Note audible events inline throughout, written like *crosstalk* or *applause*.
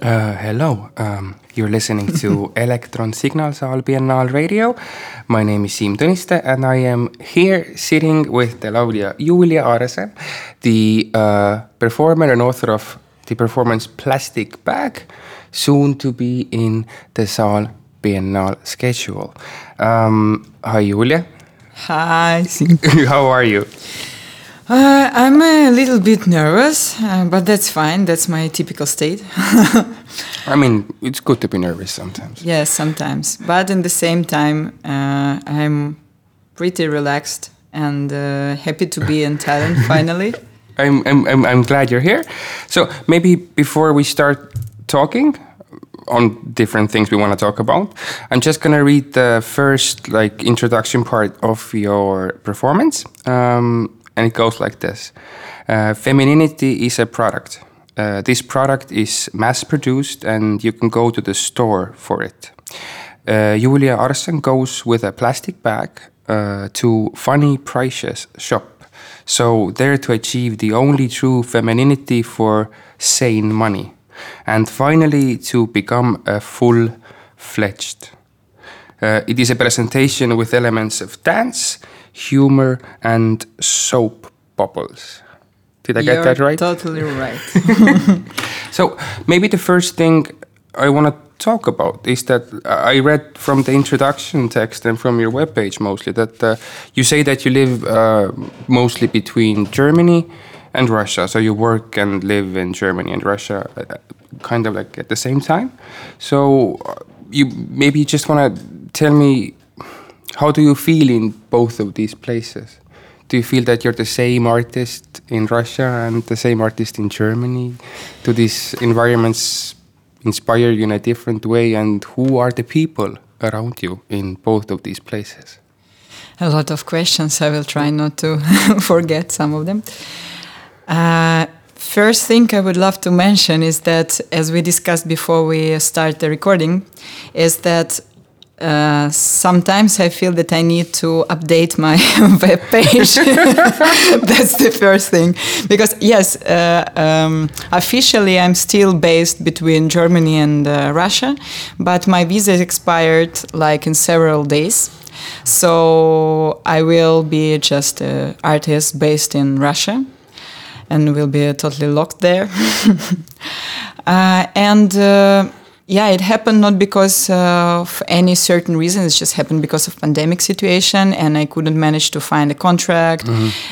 Uh, hello, um, you're listening to *laughs* Electron Signals All Biennale Radio. My name is Siim Tõniste and I am here sitting with the laulja Yulia Arsen, the uh, performer and author of the performance Plastic Bag, soon to be in the SAAL Biennaal schedule. Um, hi, Yulia. Hi, Siim. *laughs* How are you? Uh, I'm a little bit nervous, uh, but that's fine. That's my typical state. *laughs* I mean, it's good to be nervous sometimes. yes, sometimes. But in the same time, uh, I'm pretty relaxed and uh, happy to be in Tallinn *laughs* finally. I'm, I'm, I'm, I'm glad you're here. So maybe before we start talking on different things we want to talk about, I'm just gonna read the first like introduction part of your performance, um, and it goes like this: uh, Femininity is a product. Uh, this product is mass-produced, and you can go to the store for it. Uh, Yulia Arsen goes with a plastic bag uh, to Funny Prices shop. So, there to achieve the only true femininity for sane money. And finally, to become a full fledged. Uh, it is a presentation with elements of dance, humor, and soap bubbles. Did I You're get that right? Totally right. *laughs* *laughs* So maybe the first thing I want to talk about is that I read from the introduction text and from your webpage mostly that uh, you say that you live uh, mostly between Germany and Russia. So you work and live in Germany and Russia uh, kind of like at the same time. So uh, you maybe you just want to tell me how do you feel in both of these places? Do you feel that you're the same artist in Russia and the same artist in Germany? Do these environments inspire you in a different way? And who are the people around you in both of these places? a lot of questions. I will try not to *laughs* forget some of them. Uh, first thing I would love to mention is that, as we discussed before we start the recording, is that uh, sometimes I feel that I need to update my *laughs* web page. *laughs* That's the first thing. Because, yes, uh, um, officially I'm still based between Germany and uh, Russia, but my visa expired like in several days. So I will be just an artist based in Russia and will be totally locked there. *laughs* uh, and uh, yeah, it happened not because of any certain reason. It just happened because of pandemic situation, and I couldn't manage to find a contract.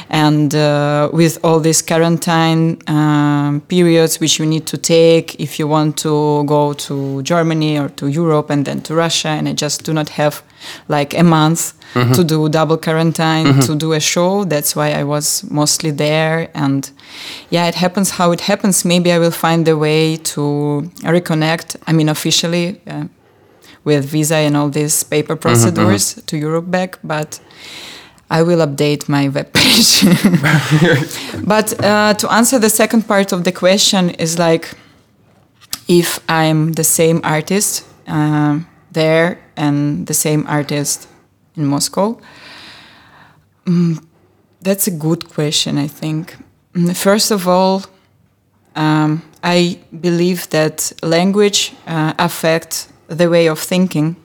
And uh, with all these quarantine um, periods, which you need to take if you want to go to Germany or to Europe and then to Russia, and I just do not have like a month to do double quarantine to do a show. That's why I was mostly there. And yeah, it happens how it happens. Maybe I will find a way to reconnect. I mean, officially uh, with visa and all these paper procedures to Europe back, but. I will update my *laughs* webpage. *laughs* but uh, to answer the second part of the question is like if I'm the same artist uh, there and the same artist in Moscow? Mm, that's a good question, I think. Mm, First of all, um, I believe that language uh, affects the way of thinking.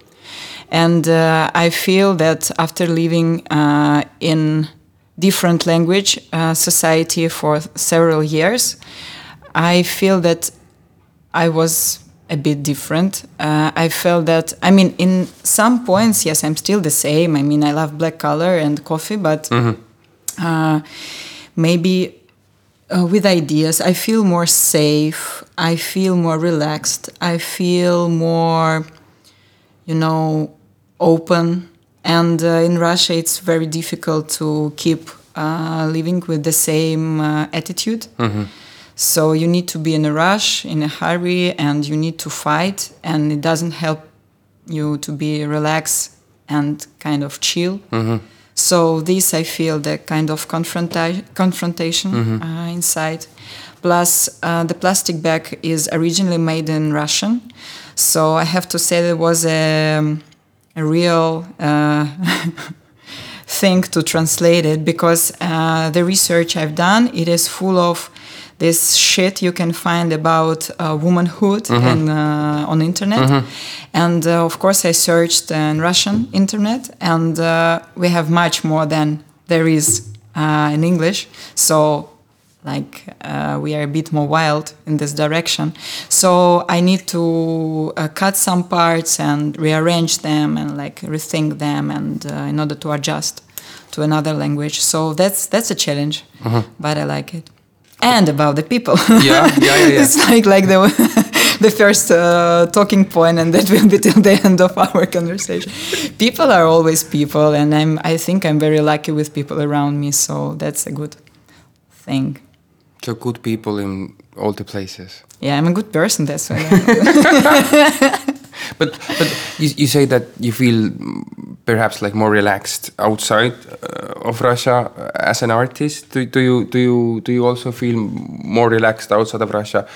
And uh, I feel that after living uh, in different language uh, society for several years, I feel that I was a bit different. Uh, I felt that, I mean, in some points, yes, I'm still the same. I mean, I love black color and coffee, but uh, maybe uh, with ideas, I feel more safe. I feel more relaxed. I feel more, you know, open. And uh, in Russia, it's very difficult to keep uh, living with the same uh, attitude. So you need to be in a rush, in a hurry, and you need to fight, and it doesn't help you to be relaxed and kind of chill. So this, I feel, the kind of confronta- confrontation uh, inside. Plus, uh, the plastic bag is originally made in Russian, so I have to say there was a, a real uh, *laughs* thing to translate it because uh, the research I've done it is full of this shit you can find about uh, womanhood and uh, on internet. And uh, of course, I searched in Russian internet, and uh, we have much more than there is uh, in English. So like uh, we are a bit more wild in this direction. So i need to uh, cut some parts and rearrange them and like rethink them and uh, in order to adjust to another language. So that's that's a challenge but i like it and about the people Yeah, yeah, yeah, *laughs* yeah. it's like like the *laughs* the first uh, talking point and that will be till the end of our conversation people are always people and i'm i think i'm very lucky with people around me so that's a good thing So good people in all the places. Yeah, I'm a good person. That's why. *laughs* But but you, you say that you feel mm, perhaps like more relaxed outside uh, of Russia as an artist. Do, do you do you do you also feel more relaxed outside of Russia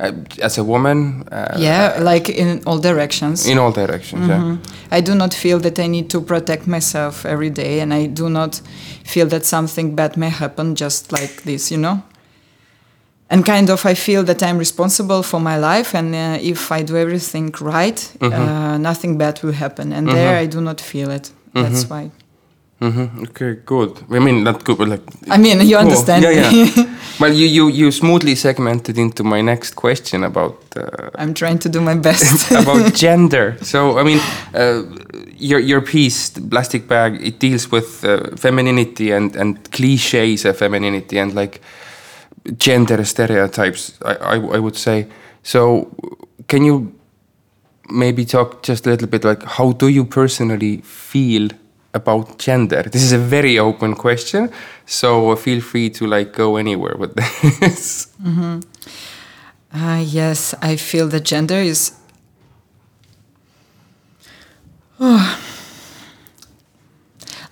uh, as a woman? Uh, yeah, like in all directions. In all directions. Yeah. I do not feel that I need to protect myself every day, and I do not feel that something bad may happen just like this, you know. And kind of, I feel that I'm responsible for my life, and uh, if I do everything right, uh, nothing bad will happen. And there, I do not feel it. That's why. hmm Okay, good. I mean, not good, but like. I mean, you cool. understand Yeah, yeah. *laughs* well, you, you you smoothly segmented into my next question about uh, I'm trying to do my best. *laughs* about *laughs* gender. So I mean, uh, your your piece, the plastic bag, it deals with uh, femininity and and cliches of femininity and like gender stereotypes. I, I I would say. So can you maybe talk just a little bit like how do you personally feel about gender? *laughs* This is a very open question, so feel free to like go anywhere with this. *laughs* Uh, yes, I feel that gender is. *sighs*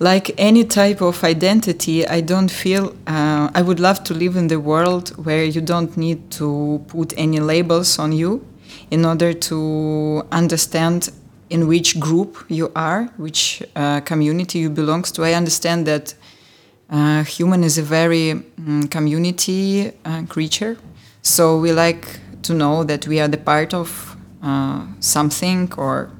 like any type of identity, I don't feel. Uh, I would love to live in the world where you don't need to put any labels on you in order to understand in which group you are, which uh, community you belong to. I understand that uh, human is a very mm, community uh, creature, so we like to know that we are the part of uh, something or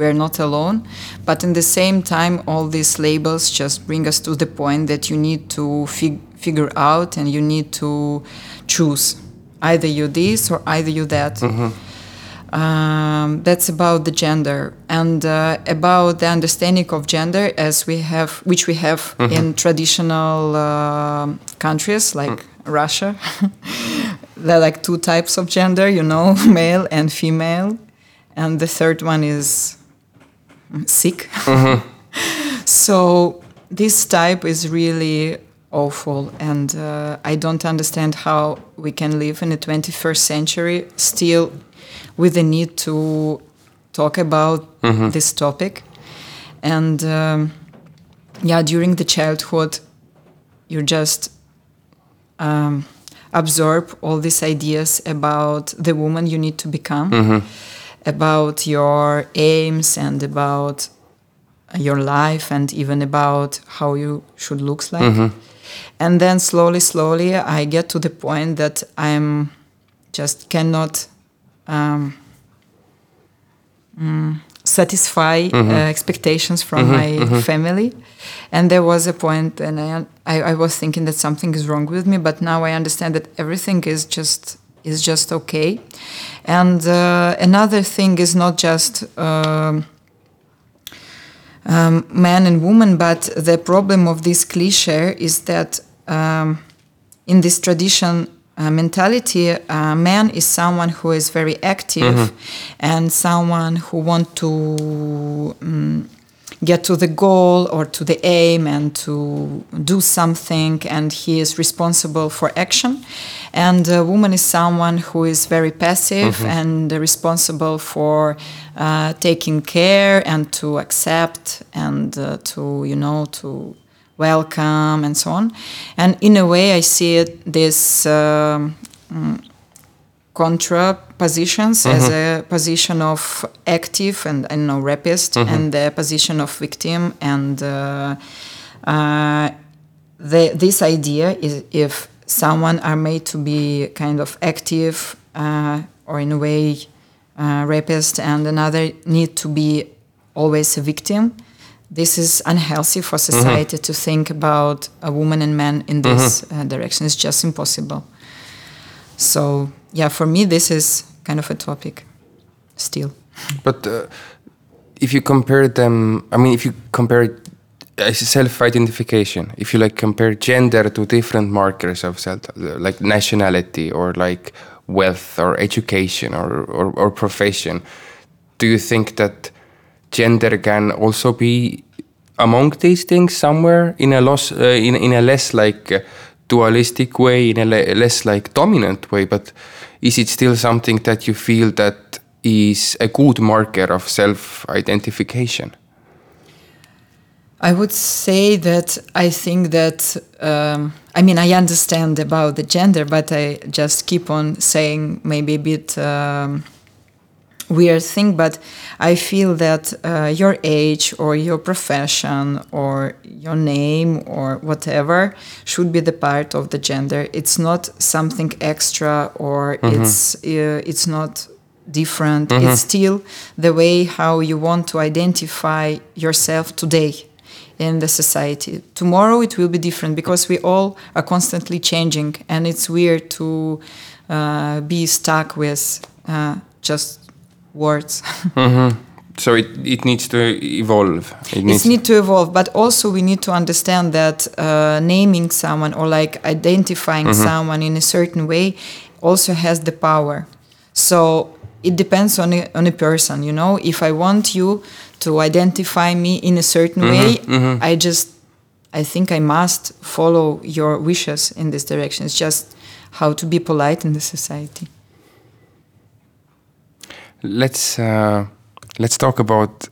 we are not alone. But in the same time, all these labels just bring us to the point that you need to fig- figure out and you need to choose either you this or either you that. Um, that's about the gender and uh, about the understanding of gender as we have, which we have in traditional uh, countries like Russia. *laughs* there are like two types of gender, you know, *laughs* male and female, and the third one is sick. *laughs* so this type is really awful, and uh, I don't understand how we can live in the 21st century still with the need to talk about this topic. And um, yeah, during the childhood, you just um, absorb all these ideas about the woman you need to become, about your aims and about your life and even about how you should look like. And then slowly, slowly, I get to the point that I'm just cannot um, mm, satisfy uh, expectations from my family. And there was a point, and I, I, I was thinking that something is wrong with me. But now I understand that everything is just is just okay. And uh, another thing is not just. Um, um, man and woman, but the problem of this cliche is that um, in this tradition uh, mentality, uh, man is someone who is very active and someone who want to um, get to the goal or to the aim and to do something, and he is responsible for action. And a woman is someone who is very passive and responsible for uh, taking care and to accept and uh, to you know to welcome and so on. And in a way, I see it this. Um, contra positions as a position of active and I know rapist and the position of victim and uh, uh, the, this idea is if someone are made to be kind of active uh, or in a way uh, rapist and another need to be always a victim this is unhealthy for society to think about a woman and man in this uh, direction. It's just impossible. So yeah for me this is kind of a topic still. But uh, if you compare them, I mean, if you compare self-identification, if you like compare gender to different markers of self, like nationality or like wealth or education or, or, or profession, do you think that gender can also be among these things somewhere in a loss, uh, in, in a less like dualistic way, in a le- less like dominant way, but is it still something that you feel that is a good marker of self-identification? I would say that I think that um, I mean I understand about the gender, but I just keep on saying maybe a bit um, weird thing. But I feel that uh, your age or your profession or your name or whatever should be the part of the gender. It's not something extra or it's uh, it's not different. It's still the way how you want to identify yourself today in the society. Tomorrow it will be different because we all are constantly changing, and it's weird to uh, be stuck with uh, just words. Mm-hmm. So it, it needs to evolve. It needs need to evolve, but also we need to understand that uh, naming someone or like identifying mm-hmm. someone in a certain way also has the power. So it depends on a, on a person, you know. If I want you to identify me in a certain mm-hmm. way, I just I think I must follow your wishes in this direction. It's just how to be polite in the society. Let's uh, let's talk about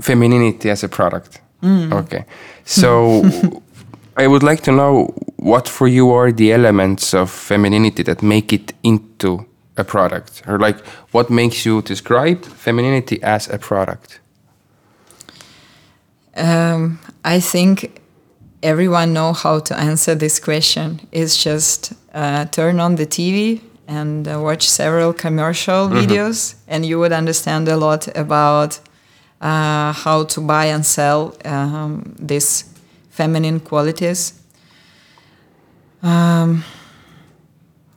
femininity as a product. Okay, so *laughs* I would like to know what for you are the elements of femininity that make it into a product, or like what makes you describe femininity as a product. Um, I think everyone know how to answer this question. It's just uh, turn on the TV and uh, watch several commercial videos, and you would understand a lot about uh, how to buy and sell um, these feminine qualities. Um,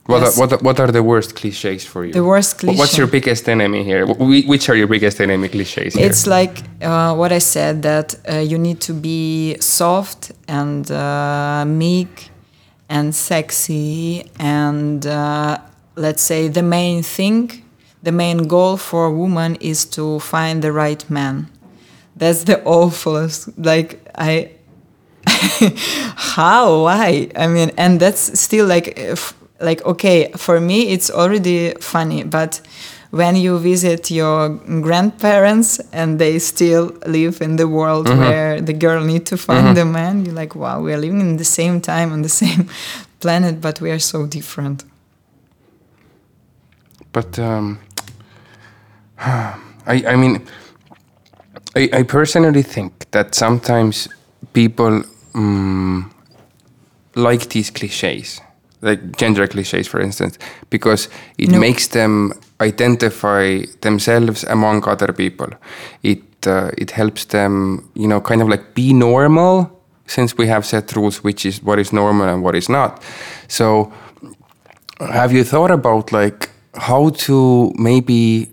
What Yes. are, what what are the worst cliches for you? The worst Wh- What's your biggest enemy here? Wh- wh- Which are your biggest enemy cliches here? It's like uh, what I said that uh, you need to be soft and uh, meek and sexy and uh, let's say the main thing, the main goal for a woman is to find the right man. That's the *laughs* awfulest. Like I, *laughs* how? Why? I mean, and that's still like, like okay, for me it's already funny, but when you visit your grandparents and they still live in the world mm-hmm. where the girl need to find mm-hmm. the man, you're like, wow, we are living in the same time on the *laughs* same planet, but we are so different. But um, *sighs* I, I mean, I, I personally think that sometimes people um, like these cliches, like gender cliches, for instance, because it No. makes them identify themselves among other people. It uh, it helps them, you know, kind of like be normal, since we have set rules, which is what is normal and what is not. So have you thought about like how to maybe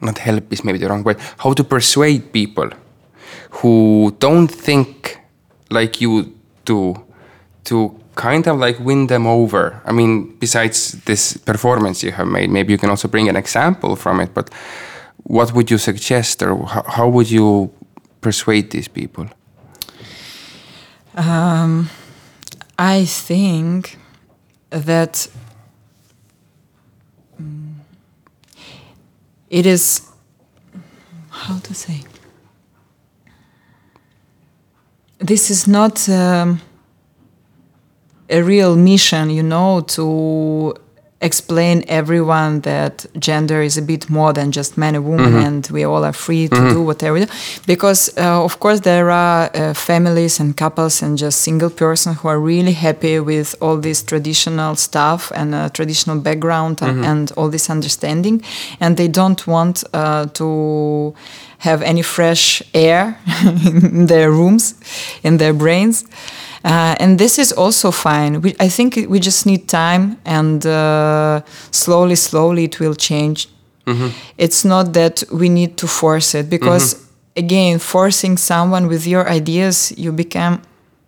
not help is maybe the wrong word how to persuade people who don't think like you do to kind of like win them over. I mean besides this performance you have made maybe you can also bring an example from it but what would you suggest or how, how would you persuade these people? Um, I think that it is how to say? This is not um, a real mission, you know, to explain everyone that gender is a bit more than just man and woman Mm-hmm. and we all are free to do whatever we do. because uh, of course there are uh, families and couples and just single person who are really happy with all this traditional stuff and uh, traditional background and, and all this understanding and they don't want uh, to have any fresh air *laughs* in their rooms in their brains uh, and this is also fine. We, I think we just need time, and uh, slowly, slowly it will change. It's not that we need to force it, because again, forcing someone with your ideas, you become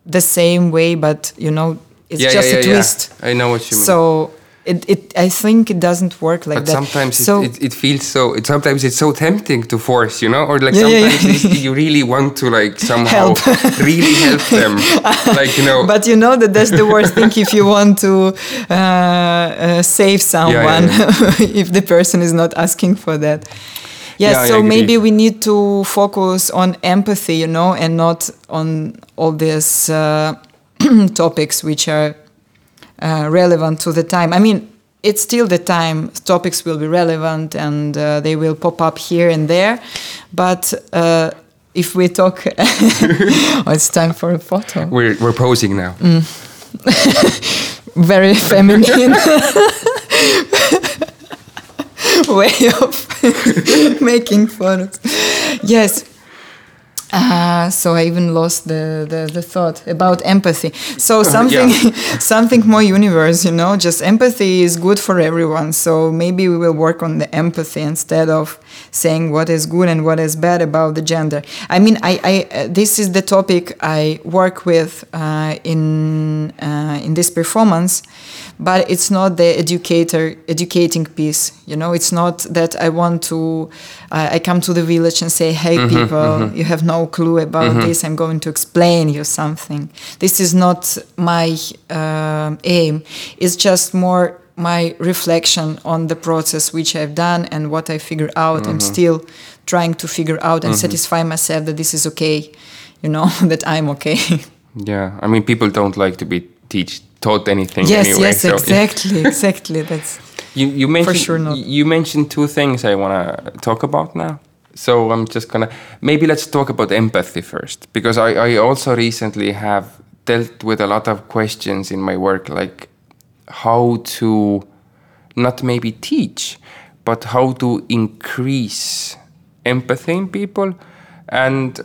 the same way, but you know, it's yeah, just yeah, a twist. Yeah. I know what you mean. So it, it, I think it doesn't work like but that. sometimes so it, it, it feels so. It, sometimes it's so tempting to force, you know, or like Yeah, yeah, sometimes you really want to like *laughs* somehow really help them, *laughs* like you know. but you know that that's the worst thing if you want to uh, uh, save someone *laughs* if the person is not asking for that yes Yeah, so maybe we need to focus on empathy you know and not on all these uh, *clears throat* topics which are uh, relevant to the time i mean it's still the time topics will be relevant and uh, they will pop up here and there but uh, if we talk *laughs* oh, it's time for a photo we're we're posing now. Mm. *laughs* very feminine *laughs* way of making photos. Yes. Uh, so I even lost the, the, the thought about empathy. So *laughs* something *laughs* something more universe, you know, just empathy is good for everyone. So maybe we will work on the empathy instead of saying what is good and what is bad about the gender. I mean, I, I uh, this is the topic I work with uh, in uh, in this performance, but it's not the educator educating piece. You know, it's not that I want to. Uh, I come to the village and say, "Hey, people, you have no clue about this. I'm going to explain you something." This is not my um aim. It's just more my reflection on the process which I've done and what I figured out. I'm still trying to figure out and satisfy myself that this is okay. You know *laughs* that I'm okay. Yeah, I mean, people don't like to be teach taught anything yes, anyway. yes, so exactly, *laughs* exactly. That's You you mentioned sure not. you mentioned two things I want to talk about now. So I'm just gonna maybe let's talk about empathy first because I I also recently have dealt with a lot of questions in my work like how to not maybe teach but how to increase empathy in people and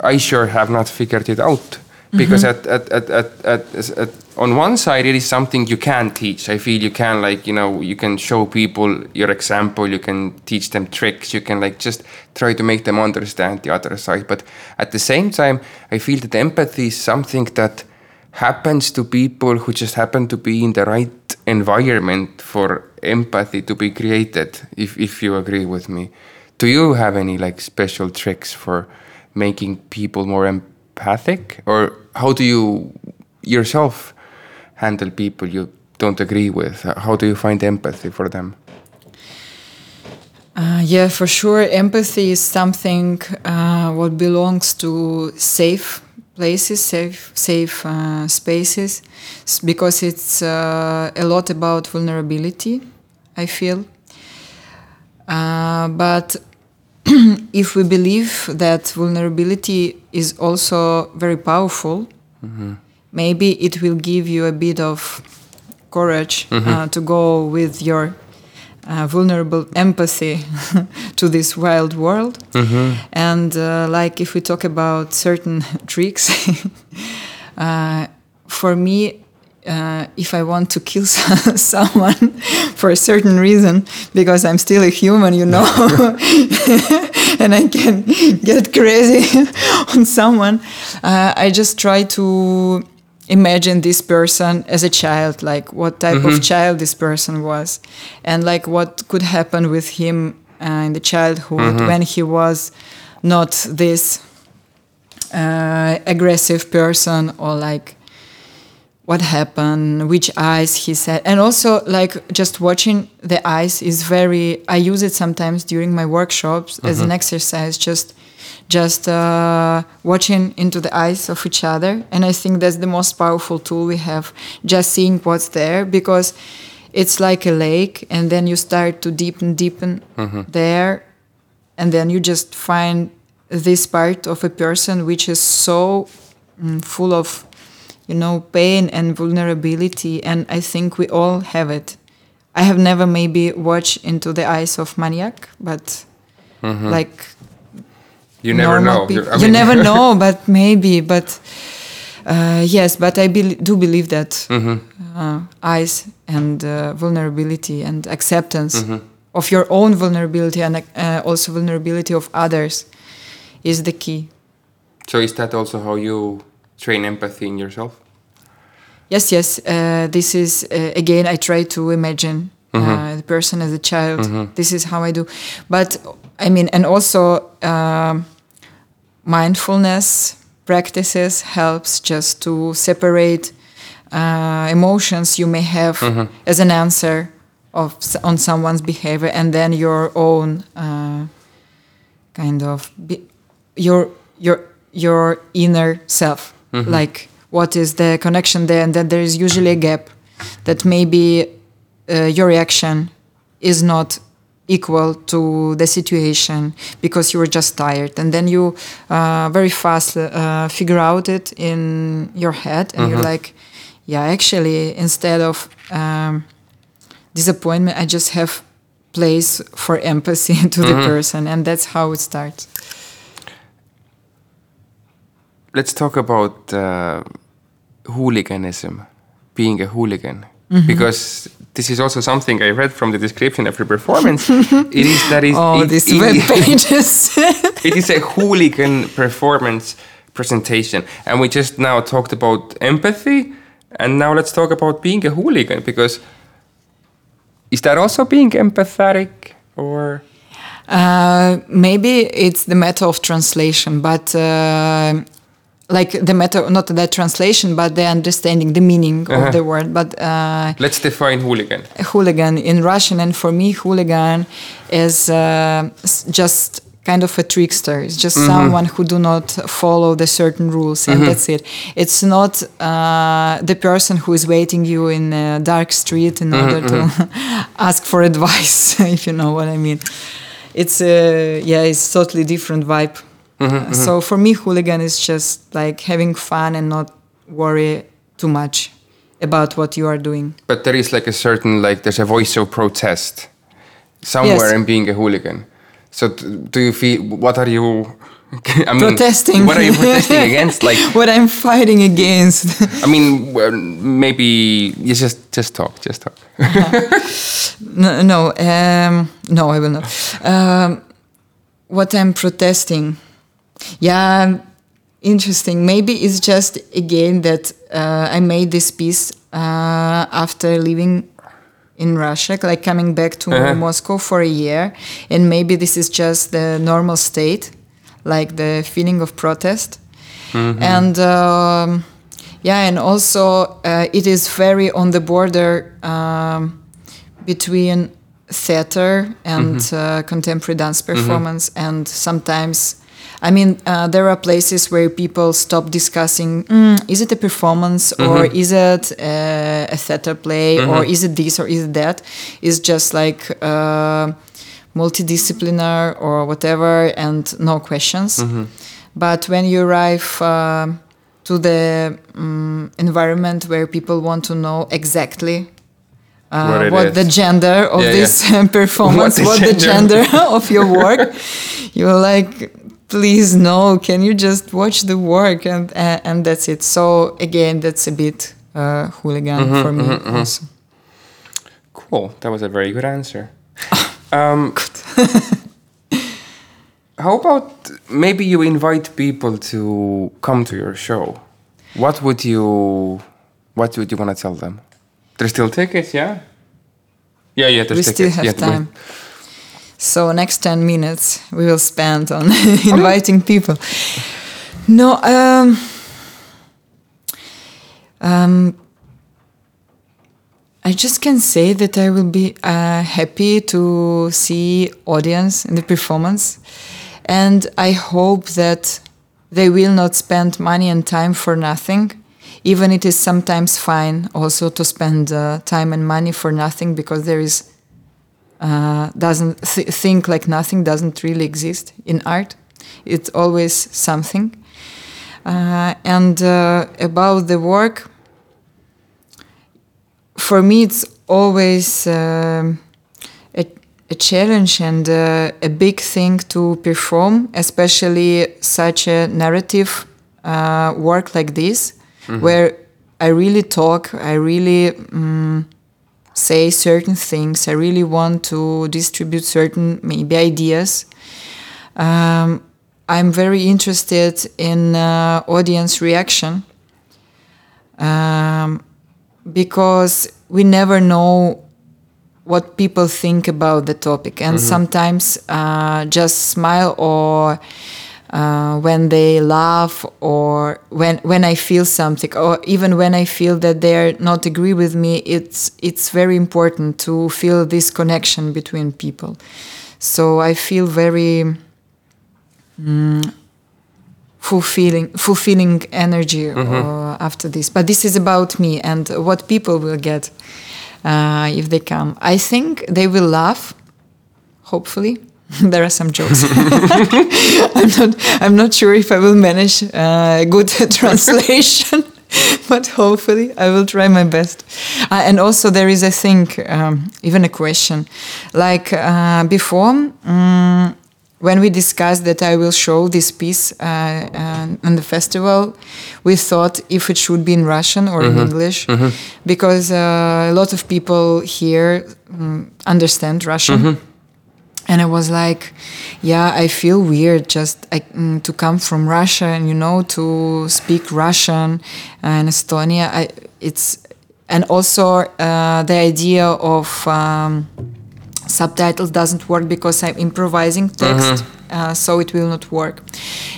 I sure have not figured it out because mm-hmm. at, at, at, at, at, at on one side it is something you can teach. I feel you can like you know you can show people your example you can teach them tricks you can like just try to make them understand the other side. But at the same time i feel that empathy is something that happens to people who just happen to be in the right environment for empathy to be created if, if you agree with me. Do you have any like special tricks for making people more empathic? Or how do you yourself handle people you don't agree with how do you find empathy for them Uh, yeah, for sure. Empathy is something uh, what belongs to safe places, safe, safe uh, spaces, because it's uh, a lot about vulnerability. I feel, uh, but *clears throat* if we believe that vulnerability is also very powerful, maybe it will give you a bit of courage uh, to go with your uh, vulnerable empathy *laughs* to this wild world. And uh, like if we talk about certain *laughs* tricks, *laughs* uh, for me, uh, if I want to kill someone for a certain reason, because I'm still a human, you know, and I can get crazy on someone, uh, I just try to imagine this person as a child, like what type of child this person was, and like what could happen with him uh, in the childhood when he was not this uh, aggressive person or like what happened, which eyes he said, and also like just watching the eyes is very. I use it sometimes during my workshops as an exercise, just just uh, watching into the eyes of each other, and I think that's the most powerful tool we have. Just seeing what's there, because it's like a lake, and then you start to deepen, deepen there, and then you just find this part of a person which is so mm, full of, you know, pain and vulnerability, and I think we all have it. I have never maybe watched into the eyes of maniac, but like You never know. peop- You're- you never *laughs* know, but maybe. But uh, yes, but I bel do believe that Mm-hmm. uh, eyes and uh, vulnerability and acceptance Mm-hmm. of your own vulnerability and uh, also vulnerability of others is the key. So is that also how you train empathy in yourself? Yes, yes. Uh, this is uh, again. I try to imagine uh, the person as a child. This is how I do. But I mean, and also um mindfulness practices helps just to separate uh, emotions you may have as an answer of on someone's behavior, and then your own uh, kind of be, your your your inner self. Like what is the connection there? And then there is usually a gap that maybe uh, your reaction is not equal to the situation because you were just tired. And then you uh, very fast uh, figure out it in your head and you're like yeah actually instead of um, disappointment i just have place for empathy *laughs* to the person. And that's how it starts. Let's talk about uh, hooliganism, being a hooligan, Mm-hmm. because this is also something I read from the description of your performance. *laughs* it is that is oh it, these it- web *laughs* pages it is a hooligan performance presentation, and we just now talked about empathy, and now let's talk about being a hooligan because is that also being empathetic or? Uh, maybe it's the matter of translation, but uh, like the matter, not the translation, but the understanding, the meaning Uh-huh. of the word. But uh, Let's define hooligan. hooligan in Russian, and for me, hooligan is uh, just kind of a trickster. It's just someone who do not follow the certain rules, and that's it. It's not uh, the person who is waiting you in a dark street in order to *laughs* ask for *laughs* advice, if you know what I mean. It's a yeah, it's totally different vibe. Uh, so for me, hooligan is just like having fun and not worry too much about what you are doing. But there is like a certain like there's a voice of protest somewhere Yes. in being a hooligan. So t- do you feel what are you? *laughs* I mean, Protesting. What are you protesting *laughs* against? Like, what I'm fighting against. I mean, well, maybe you just just talk, just talk. *laughs* no, no, um, no, I will not. Um, what I'm protesting, yeah, interesting. Maybe it's just again that uh, I made this piece uh, after living in Russia, like coming back to Uh-huh. Moscow for a year, and maybe this is just the normal state, like the feeling of protest, and. Um, yeah, and also uh, it is very on the border um, between theater and uh, contemporary dance performance, and sometimes. I mean, uh, there are places where people stop discussing: mm, is it a performance, or is it uh, a theater play, or is it this, or is it that? It's just like uh, multidisciplinary or whatever, and no questions. But when you arrive uh, to the um, environment where people want to know exactly uh, What what, the gender of Yeah, this yeah. *laughs* performance, What what, the the gender *laughs* of your work, *laughs* you're like, please no, can you just watch the work and uh, and that's it. So again, that's a bit uh, hooligan Mm-hmm, for me also. Cool. That was a very good answer. *laughs* um, *laughs* how about maybe you invite people to come to your show? What would you What would you want to tell them? There's still tickets, yeah. Yeah, yeah. There's we still tickets. have yeah, time. So next ten minutes we will spend on *laughs* inviting people. No, um, um, I just can say that I will be uh, happy to see audience in the performance, and I hope that they will not spend money and time for nothing. even it is sometimes fine also to spend uh, time and money for nothing because there is uh, doesn't th- think like nothing doesn't really exist in art. It's always something. Uh, and uh, about the work for me it's always um, a, a challenge and uh, a big thing to perform especially such a narrative uh, work like this where i really talk i really um, say certain things. I really want to distribute certain maybe ideas. Um, i'm very interested in uh, audience reaction. Um, because we never know what people think about the topic. And sometimes uh, just smile or uh, when they laugh or when when I feel something or even when I feel that they are not agree with me it's it's very important to feel this connection between people. So I feel very mm, fulfilling fulfilling energy uh, after this. But this is about me and what people will get uh, if they come. I think they will laugh hopefully *laughs* there are some jokes. *laughs* I'm not i'm not sure if i will manage uh, a good *laughs* translation but hopefully i will try my best. Uh, and also there is i think um, even a question. Like uh, before mm, when we discussed that I will show this piece uh, uh, on the festival, we thought if it should be in Russian or in English, because uh, a lot of people here mm, understand Russian. And I was like, yeah, I feel weird just I, mm, to come from Russia and you know to speak Russian and Estonia. I, it's and also uh, the idea of. Um, subtitles doesn't work because I'm improvising text, uh, so it will not work.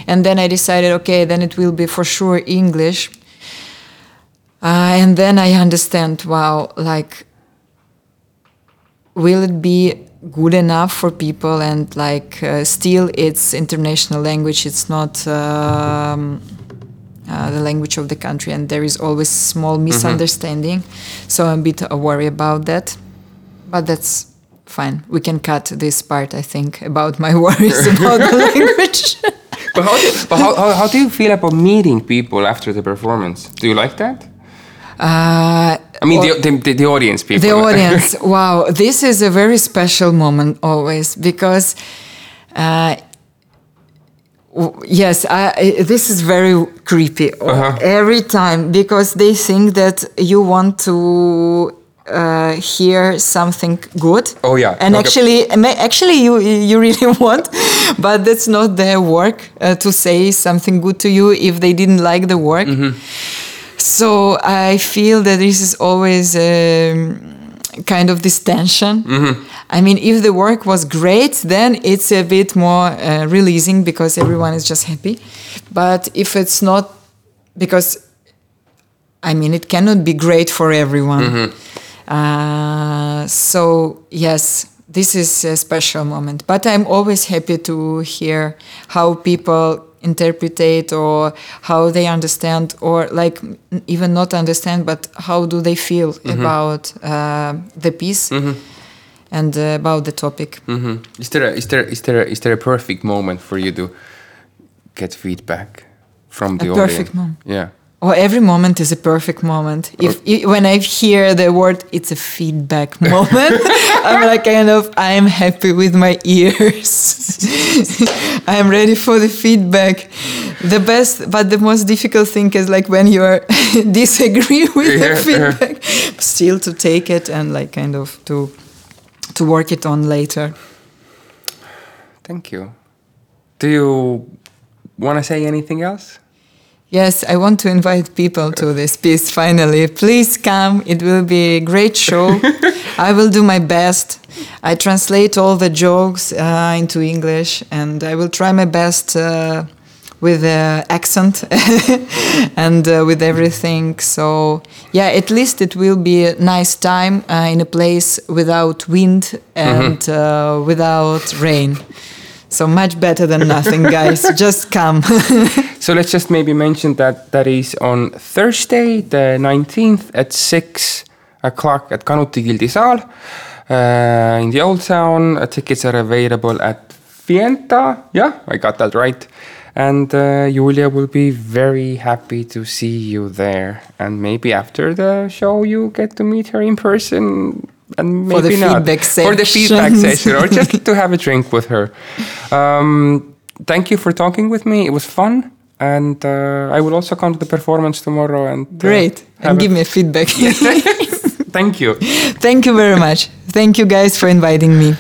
And then I decided, okay, then it will be for sure English. Uh, and then I understand, wow, like, will it be good enough for people? And like, uh, still, it's international language. It's not. Um, uh, the language of the country, and there is always small misunderstanding. So I'm a bit worried about that, but that's fine. We can cut this part, I think, about my *laughs* worries *laughs* about the language. *laughs* But, how do, but how, how, how do you feel about meeting people after the performance? Do you like that? Uh, I mean, the, the, the audience people. the audience *laughs* wow this is a very special moment always because uh, yes I, this is very creepy Uh-huh. every time because they think that you want to uh, hear something good Oh, yeah. and actually actually you you really *laughs* want but that's not their work uh, to say something good to you if they didn't like the work Mm-hmm. So I feel that this is always um, kind of this tension. Mm-hmm. I mean, if the work was great, then it's a bit more uh, releasing because everyone is just happy. But if it's not, because I mean, it cannot be great for everyone. Mm-hmm. Uh, so, yes, this is a special moment. But I'm always happy to hear how people interpret or how they understand or like even not understand but how do they feel about uh, the piece and uh, about the topic hmm Is there a, is there is there a, is there a perfect moment for you to get feedback from the A audience? perfect moment. Yeah. Or every moment is a perfect moment if oh. i when i hear the word it's a feedback *laughs* moment i'm like kind of i'm happy with my ears *laughs* i'm ready for the feedback the best but the most difficult thing is like when you are *laughs* disagree with Yeah, the yeah. feedback still to take it and like kind of to to work it on later Thank you. Do you want to say anything else? Yes, I want to invite people to this piece finally. Please come. It will be a great show. *laughs* I will do my best. I translate all the jokes uh, into English and I will try my best uh, with the accent *laughs* and uh, with everything. So, yeah, at least it will be a nice time uh, in a place without wind and uh, without rain. So much better than nothing, guys. *laughs* just come. *laughs* so let's just maybe mention that that is on Thursday, the 19th at 6 o'clock at Kanuti Gildi Saal uh, in the Old Town. Uh, tickets are available at Fienta. Yeah, I got that right. And uh, Yulia will be very happy to see you there. And maybe after the show, you get to meet her in person and maybe for the not. feedback For the feedback *laughs* session, or just to have a drink with her. Um, thank you for talking with me. It was fun. And uh, I will also come to the performance tomorrow and uh, great and give me a feedback. *laughs* Thank you. *laughs* Thank you very much. Thank you guys for inviting me.